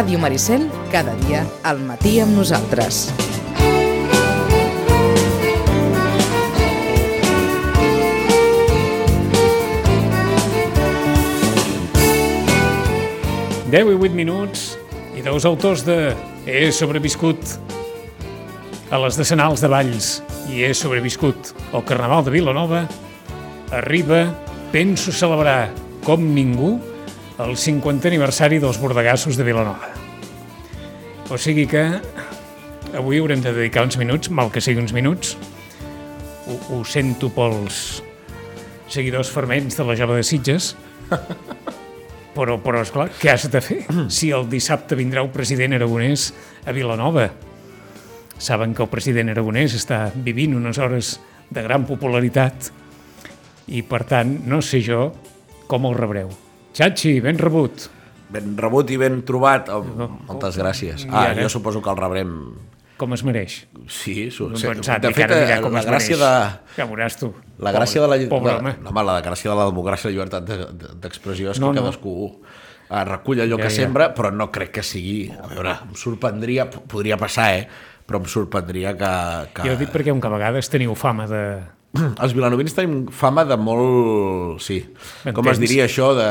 Ràdio Maricel, cada dia al matí amb nosaltres. Deu i vuit minuts i dos autors de He sobreviscut a les decenals de Valls i he sobreviscut al Carnaval de Vilanova, arriba Penso celebrar com ningú el 50è aniversari dels bordegassos de Vilanova. O sigui que avui haurem de dedicar uns minuts, mal que sigui uns minuts, ho, ho sento pels seguidors ferments de la jove de Sitges, però, però esclar, què has de fer si el dissabte vindrà un president aragonès a Vilanova? Saben que el president aragonès està vivint unes hores de gran popularitat i, per tant, no sé jo com el rebreu. Xachi, ben rebut. Ben rebut i ben trobat. Oh, moltes gràcies. Ah, jo suposo que el rebrem... Com es mereix. Sí. No sí. pensat, de fet, ara eh, com la es gràcia mereix. de... Ja veuràs tu. La gràcia de la, Pobre de, home. no, home, la gràcia de la democràcia i la llibertat de- de- d'expressió és No, que no. cadascú eh, recull allò Ja, que ja. sembra, però no crec que sigui... A veure, em sorprendria, podria passar, eh? Però em sorprendria que... que... Jo dic perquè un que a vegades teniu fama de... Els vilanovins tenim fama de molt... Sí, com es diria això de...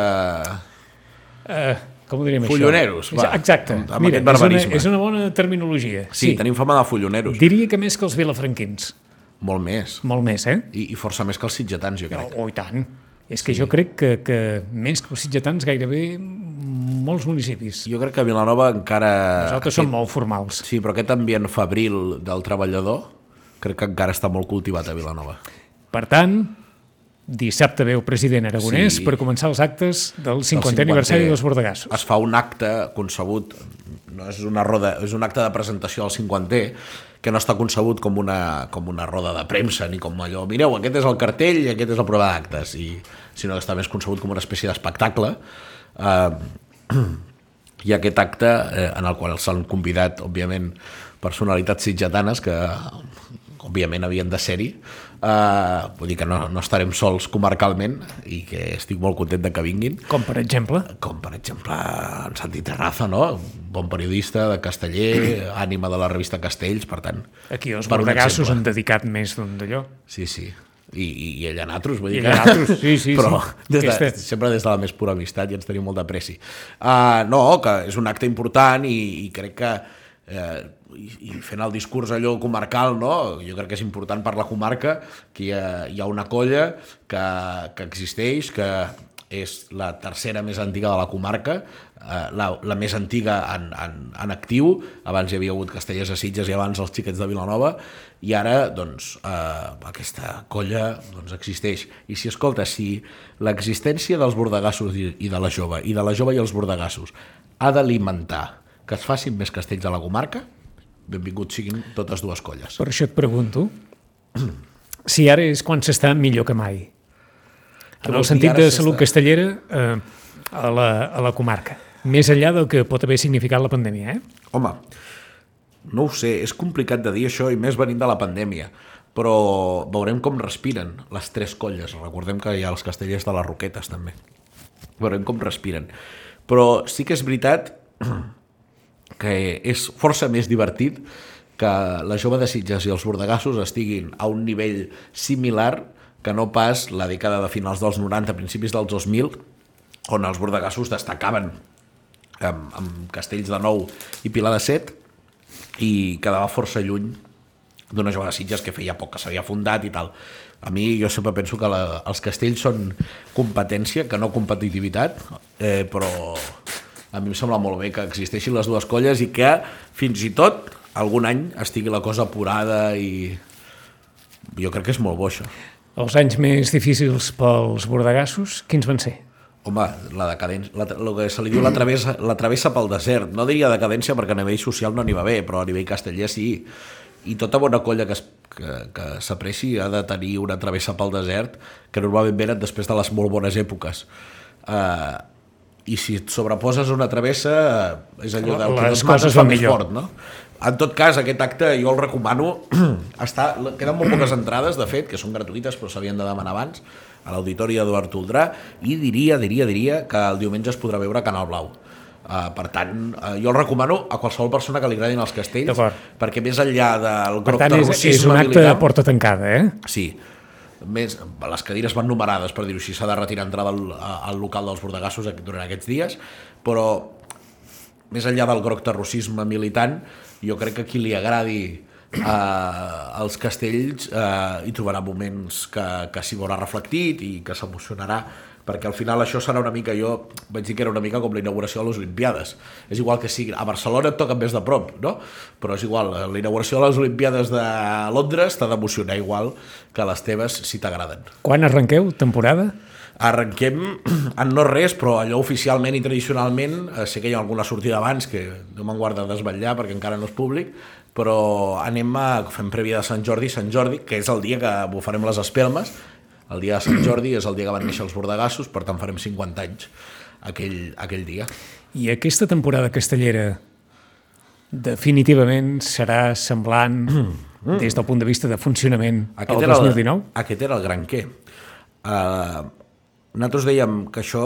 Uh, com ho diríem Folloneros, això? va. Exacte. Amb- amb Mira, aquest és una, és una bona terminologia. Sí, tenim fama de folloneros. Diria que més que els vilafranquins. Molt més. Molt més, eh? I, I força més que els sitgetans, jo Oh, crec. oh, i tant. És que jo crec que, que més que els sitgetans gairebé molts municipis. Jo crec que Vilanova encara... Nosaltres som molt formals. Sí, però aquest ambient febril del treballador crec que encara està molt cultivat a Vilanova. Per tant, dissabte ve el president aragonès Sí. per començar els actes del 50è 50è. aniversari dels Bordegassos. Es fa un acte concebut, no és una roda, és un acte de presentació al 50è, que no està concebut com una, com una roda de premsa, ni com allò, mireu, aquest és el cartell i aquest és el prova d'actes, i, sinó que està més concebut com una espècie d'espectacle. Eh, i aquest acte eh, en el qual s'han convidat, òbviament, personalitats sitgetanes que, òbviament, havien de ser-hi. Eh, vull dir que no, no estarem sols comarcalment i que estic molt content de que vinguin Com, per exemple, com per exemple en Santi Terraza, no? bon periodista de Casteller, ànima de la revista Castells, per tant... aquí els Bordegassos han dedicat més d'un d'allò. Sí, sí. I, i, i ell a nosaltres, vull dir nosaltres, sí, sí, Però sí. Des de, Aquesta- sempre des de la més pura amistat i ens tenim molt d'apreci. Uh, no, que és un acte important i, i crec que eh, i, i fent el discurs allò comarcal, no? jo crec que és important per la comarca que hi ha, hi ha una colla que, que existeix, que és la tercera més antiga de la comarca, eh, la, la més antiga en, en, en actiu, abans hi havia hagut Castellers a Sitges i abans els xiquets de Vilanova, i ara doncs, eh, aquesta colla doncs, existeix. I si escolta, si l'existència dels bordegassos i, i de la jove, i de la jove i els bordegassos, ha d'alimentar que es facin més castells a la comarca, benvinguts siguin totes dues colles. Per això et pregunto si ara és quan s'està millor que mai. En el sentit de salut castellera eh, a, la, a la comarca. Més enllà del que pot haver significat la pandèmia, eh? Home, no ho sé, és complicat de dir això i més venint de la pandèmia, però veurem com respiren les tres colles. Recordem que hi ha els castellers de les Roquetes també. Veurem com respiren. Però sí que és veritat que és força més divertit que la jove de Sitges i els bordegassos estiguin a un nivell similar que no pas la dècada de finals dels 90, principis dels 2000, on els bordegassos destacaven amb, amb Castells de Nou i Pilar de Set i quedava força lluny d'una jove de Sitges que feia poc que s'havia fundat i tal. A mi jo sempre penso que la, els castells són competència, que no competitivitat, eh, però a mi em sembla molt bé que existeixin les dues colles i que fins i tot algun any estigui la cosa apurada i jo crec que és molt bo això. Els anys més difícils pels bordegassos, quins van ser? Home, la decadència, la, el que se li diu la travessa, la travessa pel desert. No diria decadència perquè a nivell social no n'hi va bé, però a nivell casteller sí. I tota bona colla que, es- que, que s'apreci ha de tenir una travessa pel desert que normalment venen després de les molt bones èpoques. Uh, I si et sobreposes una travessa, eh, és allò del que Les coses coses fa van més fort, no? En tot cas, aquest acte jo el recomano. Està, queden molt poques entrades, de fet, que són gratuïtes, però s'havien de demanar abans, a l'Auditori Eduard Toldrà, i diria, diria, diria que el diumenge es podrà veure a Canal Blau. Uh, per tant, uh, jo el recomano a qualsevol persona que li agradin els castells, perquè més enllà del Per groc tant, de és, russisme és un acte de porta tancada, eh? Sí, més, les cadires van numerades, per dir-ho així, s'ha de retirar entrada al, al local dels bordegassos durant aquests dies, però més enllà del groc terrorisme militant, jo crec que qui li agradi eh, els castells eh, hi trobarà moments que, que s'hi veurà reflectit i que s'emocionarà perquè al final això serà una mica, jo vaig dir que era una mica com la inauguració de les Olimpiades. És igual que sigui, a Barcelona et toca més de prop, no? Però és igual, la inauguració de les Olimpiades de Londres t'ha d'emocionar igual que les teves si t'agraden. Quan arrenqueu temporada? Arrenquem en no res, però allò oficialment i tradicionalment, eh, sé que hi ha alguna sortida abans que no me'n guarda de desvetllar perquè encara no és públic, però anem a, fem prèvia de Sant Jordi, Sant Jordi, que és el dia que bufarem les espelmes, el dia de Sant Jordi és el dia que van néixer els bordegassos, per tant farem 50 anys aquell, aquell dia. I aquesta temporada castellera definitivament serà semblant des del punt de vista de funcionament al era 2019? El, aquest era el gran què. Uh, nosaltres dèiem que això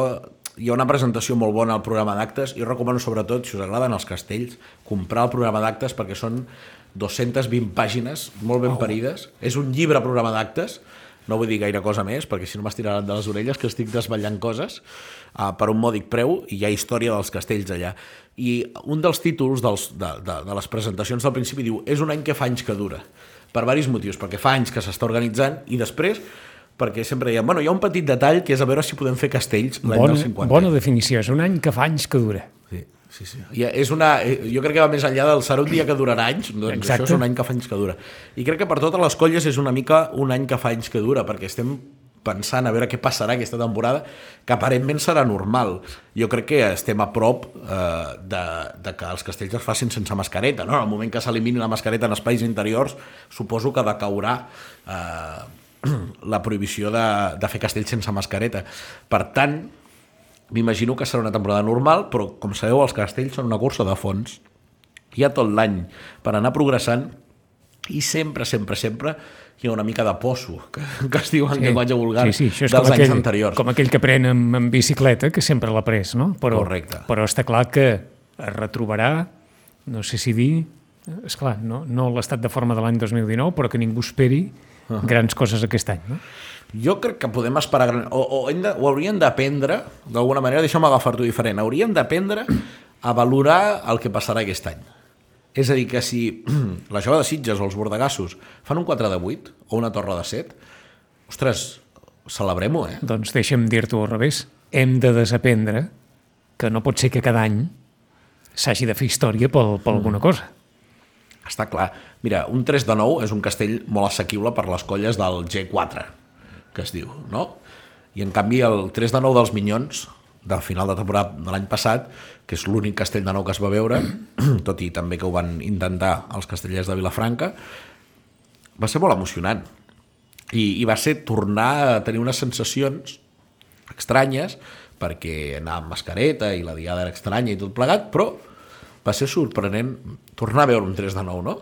hi ha una presentació molt bona al programa d'actes i jo recomano sobretot, si us agraden els castells, comprar el programa d'actes perquè són 220 pàgines molt ben parides. És un llibre programa d'actes, no vull dir gaire cosa més perquè si no m'estiraran de les orelles que estic desvetllant coses uh, per un mòdic preu i hi ha història dels castells allà. I un dels títols dels, de, de, de les presentacions del principi diu és un any que fa anys que dura per diversos motius, perquè fa anys que s'està organitzant i després perquè sempre dèiem, bueno, hi ha un petit detall que és a veure si podem fer castells l'any Bona, del 50. bona definició, és un any que fa anys que dura. Sí, sí. I és una, eh, jo crec que va més enllà del serà un dia que durarà anys, doncs Exacte. això és un any que fa anys que dura. I crec que per totes les colles és una mica un any que fa anys que dura, perquè estem pensant a veure què passarà aquesta temporada, que aparentment serà normal. Jo crec que estem a prop eh, de, de que els castells es facin sense mascareta. No? En el moment que s'elimini la mascareta en espais interiors, suposo que decaurà eh, la prohibició de, de fer castells sense mascareta. Per tant, m'imagino que serà una temporada normal, però com sabeu, els castells són una cursa de fons. Hi ha tot l'any per anar progressant i sempre, sempre, sempre hi ha una mica de posso, que, que es diu en sí. llenguatge vulgar, sí, sí, això és dels anys aquell, anteriors. Com aquell que pren amb, amb bicicleta, que sempre l'ha pres, no? Però, Correcte. Però està clar que es retrobarà, no sé si dir, és clar, no, no l'estat de forma de l'any 2019, però que ningú esperi uh -huh. grans coses aquest any, no? Jo crec que podem esperar... Gran... O, o, hem de, o hauríem d'aprendre, d'alguna manera, deixa'm agafar-t'ho diferent, hauríem d'aprendre a valorar el que passarà aquest any. És a dir, que si la jove de Sitges o els bordegassos fan un 4 de 8 o una torre de 7, ostres, celebrem-ho, eh? Doncs deixa'm dir-t'ho al revés. Hem de desaprendre que no pot ser que cada any s'hagi de fer història per, per alguna cosa. Està clar. Mira, un 3 de 9 és un castell molt assequible per les colles del G4, que es diu, no? I en canvi el 3 de 9 dels Minyons, del final de temporada de l'any passat, que és l'únic castell de nou que es va veure, tot i també que ho van intentar els castellers de Vilafranca, va ser molt emocionant. I, i va ser tornar a tenir unes sensacions estranyes, perquè anava amb mascareta i la diada era estranya i tot plegat, però va ser sorprenent tornar a veure un 3 de 9, no?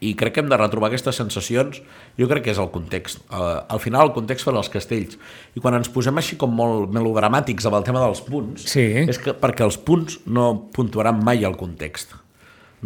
I crec que hem de retrobar aquestes sensacions, jo crec que és el context. Uh, al final el context són els castells. I quan ens posem així com molt melodramàtics amb el tema dels punts, Sí. és que perquè els punts no puntuaran mai el context.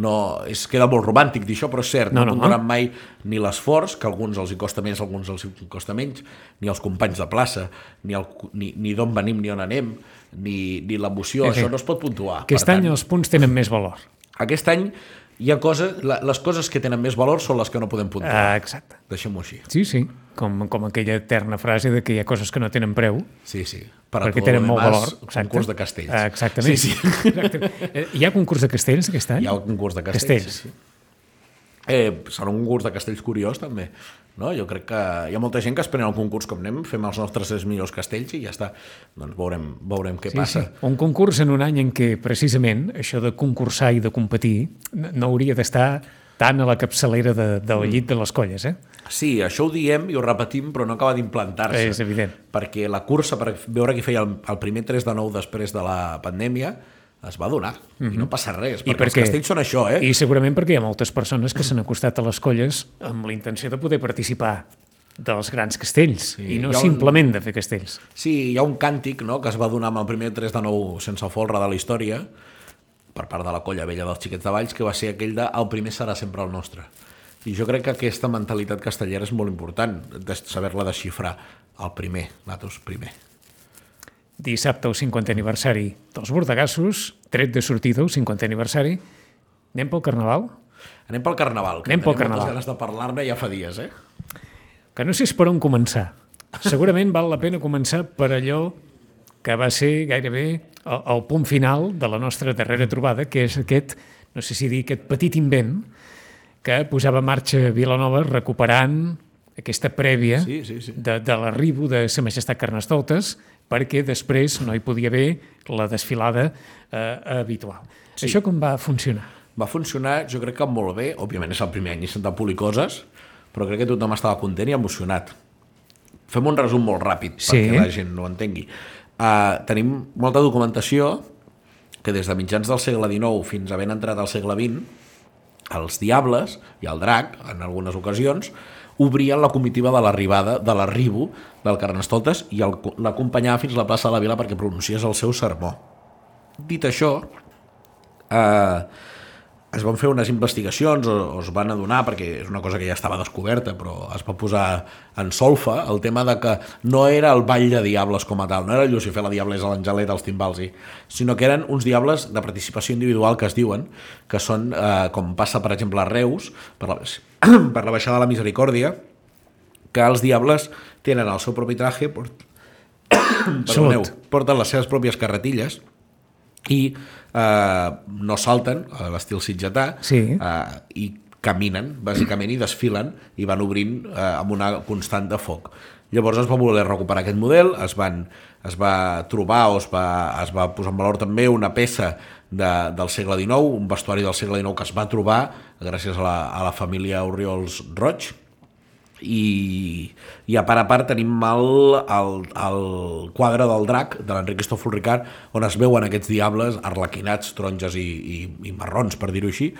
No, és, queda molt romàntic dir això, però és cert, No, no, no, no puntuaran mai ni l'esforç, que alguns els hi costa més, alguns els hi costa menys, ni els companys de plaça, ni, el, ni, ni d'on venim ni on anem, ni, ni l'emoció, Sí, això no es pot puntuar. Aquest any els punts tenen més valor. aquest any hi ha coses, la, les coses que tenen més valor són les que no podem puntuar. Ah, exacte. Deixem-ho així. Sí, sí, com, com aquella eterna frase de que hi ha coses que no tenen preu Sí, sí. Per perquè tenen molt valor. Exacte. Concurs de castells. Ah, exactament. Sí, sí. Exacte. Eh, Hi ha concurs de castells aquest any? Hi ha el concurs de castells. Castells. Sí, sí. Eh, serà un concurs de castells curiós, també. No? Jo crec que hi ha molta gent que es pren el concurs com anem, fem els nostres tres millors castells i ja està. Doncs veurem, veurem què Sí, passa. sí. Un concurs en un any en què, precisament, això de concursar i de competir no hauria d'estar tan a la capçalera de, del llit de les colles, eh? Sí, això ho diem i ho repetim, però no acaba d'implantar-se. És evident. Perquè la cursa, per veure qui feia el, el primer 3 de 9 després de la pandèmia, es va donar. Mm -hmm. I no passa res, perquè els castells són això, eh? I segurament perquè hi ha moltes persones que s'han acostat a les colles amb la intenció de poder participar dels grans castells, Sí, i no un- simplement de fer castells. Sí, hi ha un càntic no, que es va donar amb el primer 3 de 9 sense folre de la història per part de la colla vella dels xiquets de Valls, que va ser aquell de el primer serà sempre el nostre. I jo crec que aquesta mentalitat castellera és molt important, de saber-la desxifrar. El primer, nosaltres primer. Dissabte, el 50 aniversari dels Bordegassos, tret de sortida, el 50 aniversari. Anem pel Carnaval? Anem pel Carnaval, que Anem pel tenim Carnaval. moltes ganes de parlar-ne ja fa dies, eh? que no sé per on començar. Segurament val la pena començar per allò que va ser gairebé el, el punt final de la nostra darrera trobada, que és aquest, no sé si dir, aquest petit invent que posava en marxa Vilanova recuperant aquesta prèvia Sí, sí, sí. de, de l'arribo de Sa Majestat Carnestoltes perquè després no hi podia haver la desfilada eh, habitual. Sí. Això com va funcionar? Va funcionar, jo crec que molt bé. Òbviament és el primer any i s'han de polir coses, però crec que tothom estava content i emocionat. Fem un resum molt ràpid Sí. perquè la gent no ho entengui. Uh, tenim molta documentació que des de mitjans del segle XIX fins a ben entrat al segle XX, els diables i el drac, en algunes ocasions, obrien la comitiva de l'arribada, de l'arribo del Carnestoltes i l'acompanyava fins a la plaça de la Vila perquè pronunciés el seu sermó. Dit això, eh, es van fer unes investigacions o, o es van adonar, perquè és una cosa que ja estava descoberta, però es va posar en solfa el tema de que no era el ball de diables com a tal, no era el Lucifer la diablesa, l'Angelet, els timbals, i, sinó que eren uns diables de participació individual que es diuen, que són, eh, com passa per exemple a Reus, per la, per la baixada de la Misericòrdia, que els diables tenen el seu propi traje, port... perdoneu, porten les seves pròpies carretilles i eh, no salten, a l'estil sitgetà, Sí. eh, i caminen, bàsicament, i desfilen i van obrint eh, amb una constant de foc. Llavors es va voler recuperar aquest model, es, van, es va trobar o es va, es va posar en valor també una peça de, del segle XIX, un vestuari del segle XIX que es va trobar gràcies a la, a la família Oriols Roig, i, i a part a part tenim el, el, el quadre del drac de l'Enric Cristòfol Ricard on es veuen aquests diables arlequinats, taronges i, i, i marrons, per dir-ho així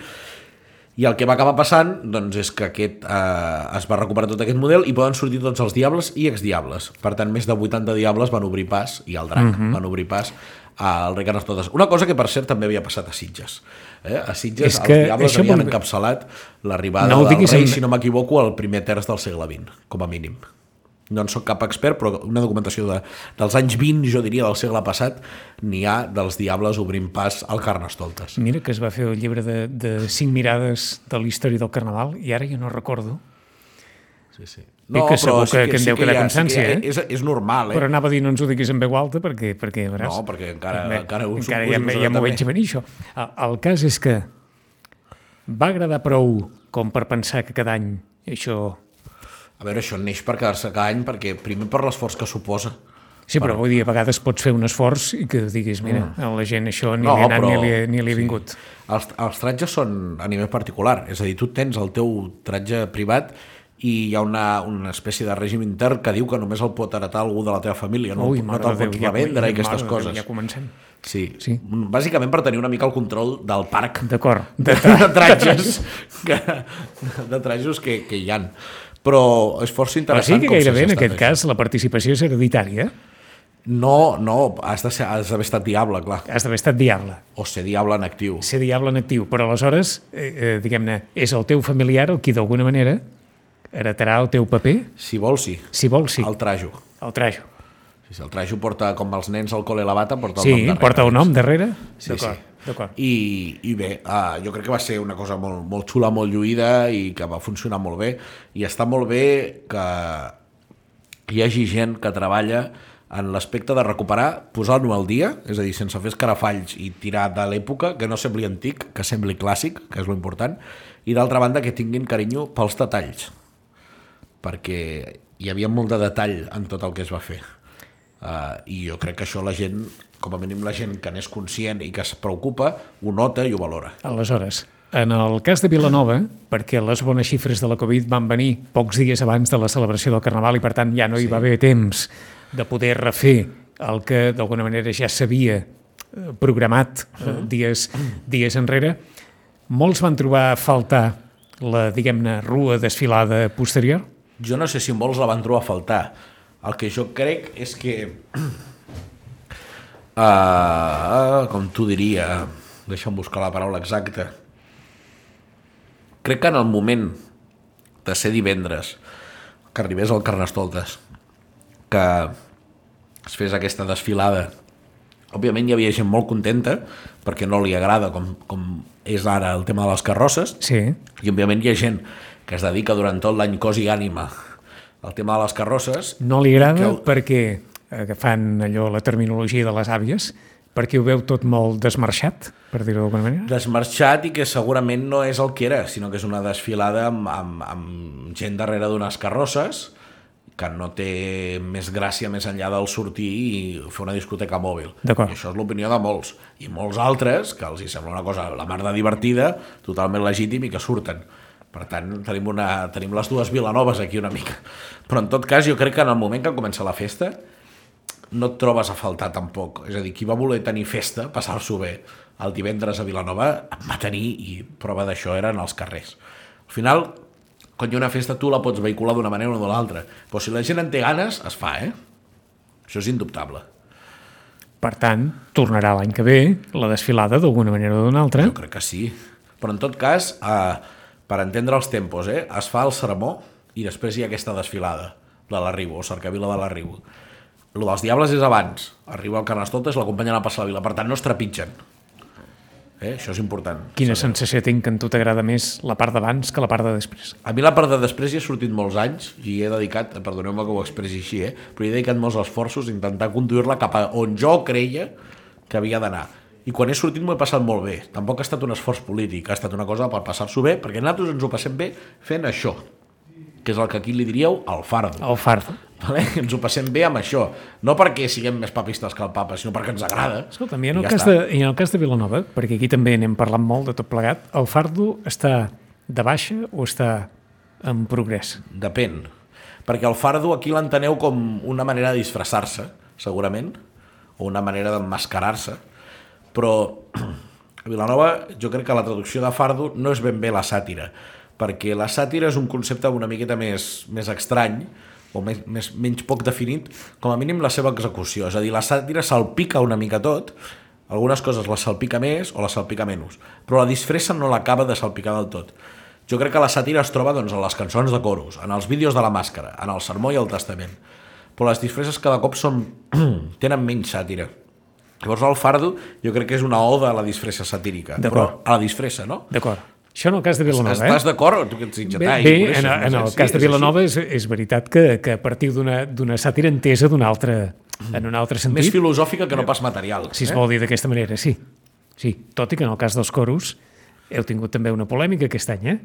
i el que va acabar passant doncs, és que aquest, eh, es va recuperar tot aquest model i poden sortir tots els diables i exdiables. Per tant, més de 80 diables van obrir pas, i el drac uh -huh. van obrir pas al rei Carnestoltes. Una cosa que, per cert, també havia passat a Sitges. Eh? A Sitges És els que diables això havien vol- encapçalat l'arribada No del rei, en- si no m'equivoco, al primer terç del segle XX, com a mínim. No en sóc cap expert, però una documentació de, dels anys 20, jo diria, del segle passat, n'hi ha dels diables obrint pas al Carnestoltes. Mira que es va fer el llibre de, de cinc mirades de la història del Carnaval i ara ja no recordo, Sí, sí. Dic que segur que- que en deu quedar hi ha- constància, hi ha- eh? És, és normal, eh? però anava a dir no ens ho diguis en veu alta perquè, perquè veuràs, No, perquè encara- Bé, encara ho encara ja, que ja m'ho veig venir això. El, el cas és que va agradar prou com per pensar que cada any això... A veure, això neix per quedar-se cada any, perquè primer per l'esforç que suposa. Sí, però vull dir, a vegades pots fer un esforç i que diguis, mira, a la gent això ni Mm. No, li ha anat però- ni li, ni li ha vingut. Els, els tratges són a nivell particular, és a dir, tu tens el teu tratge privat i hi ha una, una espècie de règim intern que diu que només el pot heretar algú de la teva família, no, Ui, no te'l de pots Déu, ja- revendre i aquestes de Déu, coses. Ja comencem. Sí. Sí. Bàsicament per tenir una mica el control del parc D'acord. de, de tratges que, de tratges que, que hi han. Però és força Però sí interessant que gairebé en aquest això. cas la participació és hereditària. No, no, de has d'haver estat diable, clar. Has d'haver estat diable. O ser diable en actiu. ser diable en actiu, però aleshores, eh, eh, diguem-ne, és el teu familiar el qui d'alguna manera heretarà el teu paper, Si vols, sí. si vols, sí, El trajo. el trajo. Sí, sí, el trajo porta, com els nens al col·le la bata, porta el Sí, nom darrere. porta el nom darrere? Sí, sí. d'acord. I, i bé, uh, jo crec que va ser una cosa molt, molt xula, molt lluïda i que va funcionar molt bé. I està molt bé que hi hagi gent que treballa en l'aspecte de recuperar, posar-lo al dia, és a dir, sense fer escarafalls i tirar de l'època, que no sembli antic, que sembli clàssic, que és lo important, i d'altra banda que tinguin carinyo pels detalls, perquè hi havia molt de detall en tot el que es va fer. Uh, I jo crec que això la gent, com a mínim la gent que n'és conscient i que es preocupa, ho nota i ho valora. Aleshores, en el cas de Vilanova, perquè les bones xifres de la Covid van venir pocs dies abans de la celebració del Carnaval i per tant ja no hi va haver temps de poder refer el que d'alguna manera ja s'havia eh, programat eh, dies, dies enrere, molts van trobar a faltar la, diguem-ne, rua desfilada posterior? Jo no sé si molts la van trobar a faltar. El que jo crec és que... Uh, com tu diria... Deixa'm buscar la paraula exacta. Crec que en el moment de ser divendres, que arribés al Carnestoltes, que es fes aquesta desfilada òbviament hi havia gent molt contenta perquè no li agrada com, com és ara el tema de les carrosses Sí. i òbviament hi ha gent que es dedica durant tot l'any cos i ànima al tema de les carrosses No li agrada Que perquè, agafant allò la terminologia de les àvies, perquè ho veu tot molt desmarxat, per dir-ho d'alguna manera. desmarxat i que segurament no és el que era, sinó que és una desfilada amb, amb, amb gent darrere d'unes carrosses que no té més gràcia més enllà del sortir i fer una discoteca mòbil. I això és l'opinió de molts. I molts altres, que els hi sembla una cosa la mar de divertida, totalment legítim i que surten. Per tant, tenim, una, tenim les dues Vilanoves aquí una mica. Però en tot cas, jo crec que en el moment que comença la festa no et trobes a faltar tampoc. És a dir, qui va voler tenir festa, passar-s'ho bé, el divendres a Vilanova, en va tenir i prova d'això eren els carrers. Al final, quan hi ha una festa, tu la pots vehicular d'una manera o d'una altra. Però si la gent en té ganes, es fa, eh? Això és indubtable. Per tant, tornarà l'any que ve la desfilada d'alguna manera o d'una altra. Jo crec que sí. Però en tot cas, eh, per entendre els tempos, eh, es fa el sermó i després hi ha aquesta desfilada de l'arribo, o cercavila de l'arribo. Lo dels diables és abans. Arriba el Carnestoltes, l'acompanyen a passar la vila. Per tant, no es trepitgen. Eh? Això és important. Quina sensació tinc que a tu t'agrada més la part d'abans que la part de després? A mi la part de després hi he sortit molts anys i he dedicat, perdoneu-me que ho expressi així, eh? però he dedicat molts esforços a intentar conduir-la cap a on jo creia que havia d'anar. I quan he sortit m'ho he passat molt bé. Tampoc ha estat un esforç polític, ha estat una cosa per passar-s'ho bé, perquè nosaltres ens ho passem bé fent això, que és el que aquí li diríeu el fardo. El fardo. Vale? Ens ho passem bé amb això. No perquè siguem més papistes que el papa, sinó perquè ens agrada. Escolta'm, i en el, ja cas està. de, i en el cas de Vilanova, perquè aquí també n'hem parlat molt de tot plegat, el fardo està de baixa o està en progrés? Depèn. Perquè el fardo aquí l'enteneu com una manera de disfressar-se, segurament, o una manera d'emmascarar-se, però Vilanova jo crec que la traducció de fardo no és ben bé la sàtira, perquè la sàtira és un concepte una miqueta més, més estrany, o més, més, menys poc definit, com a mínim la seva execució. És a dir, la sàtira salpica una mica tot, algunes coses les salpica més o les salpica menys, però la disfressa no l'acaba de salpicar del tot. Jo crec que la sàtira es troba doncs, en les cançons de coros, en els vídeos de la màscara, en el sermó i el testament. Però les disfresses cada cop són... tenen menys sàtira. Llavors el fardo jo crec que és una oda a la disfressa satírica. Però A la disfressa, no? D'acord. Això en el cas de Vilanova, Estàs eh? d'acord? Tu que ets Bé, sitgetà i bé coneixes, en, no en sé. el Sí, cas de Vilanova és, és veritat que, que a partir d'una d'una sàtira entesa d'un altre, en un altre sentit, Més filosòfica que no pas material. si es eh? vol dir d'aquesta manera, sí. Sí, tot i que en el cas dels coros heu tingut també una polèmica aquest any, eh?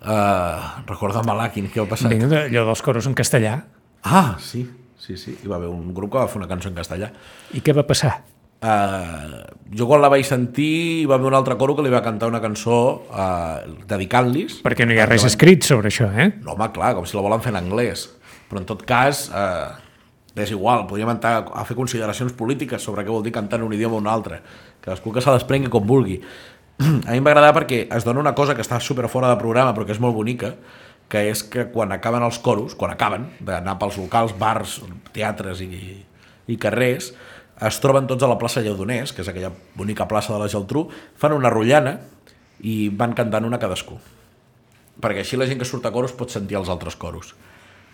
Uh, recorda Malakin, què ha passat? Vinga, allò dels coros en castellà. Ah, sí, sí, sí. Hi va haver un grup que va fer una cançó en castellà. I què va passar? Uh, jo quan la vaig sentir hi va haver un altre coro que li va cantar una cançó uh, dedicant-lis Perquè no hi ha res escrit sobre això, eh? no home, clar, com si la volen fer en anglès però en tot cas uh, és igual, podríem entrar a fer consideracions polítiques sobre què vol dir cantar en un idioma o un altre cadascú que se desprengui com vulgui a mi em va agradar perquè es dona una cosa que està super fora de programa però que és molt bonica que és que quan acaben els coros, quan acaben d'anar pels locals, bars, teatres i, i carrers, es troben tots a la plaça Lleudonès, que és aquella bonica plaça de la Geltrú, fan una rotllana i van cantant una cadascú. Perquè així la gent que surt a coros pot sentir els altres coros.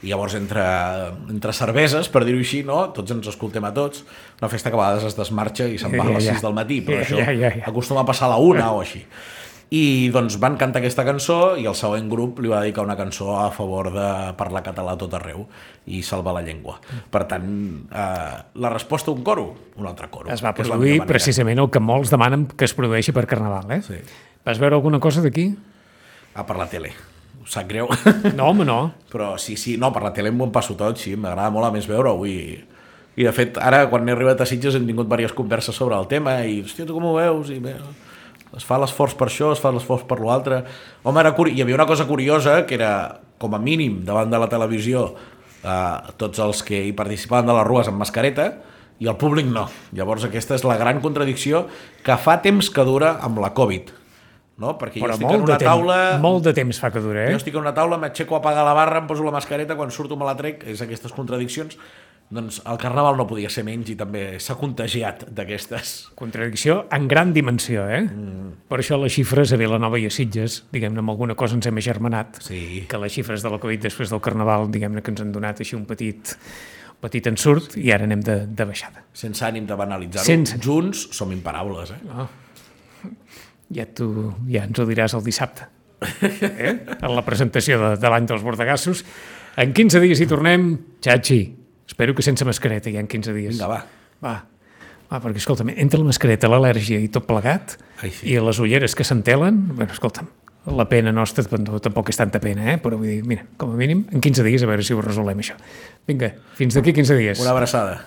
I llavors, entre, entre cerveses, per dir-ho així, no? tots ens escoltem a tots, una festa que a vegades es desmarxa i se'n va a les Ja, ja. 6 del matí, però Ja, això ja, ja, ja. acostuma a passar a la una o així. I doncs van cantar aquesta cançó i el següent grup li va dedicar una cançó a favor de parlar català a tot arreu i salvar la llengua. Per tant, eh, la resposta un coro, un altre coro. Es va produir precisament el que molts demanen que es produeixi per Carnaval, eh? Sí. Vas veure alguna cosa d'aquí? Ah, per la tele. Em sap greu. No, home, no. Però sí, sí, no, per la tele m'ho passo tot, sí, m'agrada molt a més veure-ho i, i de fet ara quan he arribat a Sitges hem tingut diverses converses sobre el tema i, hòstia, tu com ho veus? I, es fa l'esforç per això, es fa l'esforç per l'altre. Home, era curi... hi havia una cosa curiosa que era, com a mínim, davant de la televisió, eh, tots els que hi participaven de les rues amb mascareta i el públic no. Llavors aquesta és la gran contradicció que fa temps que dura amb la Covid. no? Perquè Però jo estic en una temps, taula... molt de temps fa que dura, Jo eh? estic en una taula, m'aixeco a apagar la barra, em poso la mascareta, quan surto me la trec, és aquestes contradiccions. Doncs el Carnaval no podia ser menys i també s'ha contagiat d'aquestes. Contradicció en gran dimensió, eh? Mm. Per això les xifres a Vilanova i a Sitges, diguem-ne, amb alguna cosa ens hem agermanat. Sí. Que les xifres de la Covid després del Carnaval, diguem-ne, que ens han donat així un petit, petit ensurt i ara anem de, de baixada. Sense ànim de banalitzar-ho. Sense. Junts som imparables, eh? Ja tu ja ens ho diràs el dissabte, eh? en la presentació de, de l'any dels bordegassos. En 15 dies hi tornem, Xachi. Espero que sense mascareta ja en 15 dies. Vinga, va. Va, va perquè escolta'm, entre la mascareta, l'al·lèrgia i tot plegat, Ai, sí. i les ulleres que s'entelen, bueno, escolta'm, la pena nostra no, tampoc és tanta pena, eh? però vull dir, mira, com a mínim, en 15 dies a veure si ho resolem això. Vinga, fins d'aquí 15 dies. Una abraçada.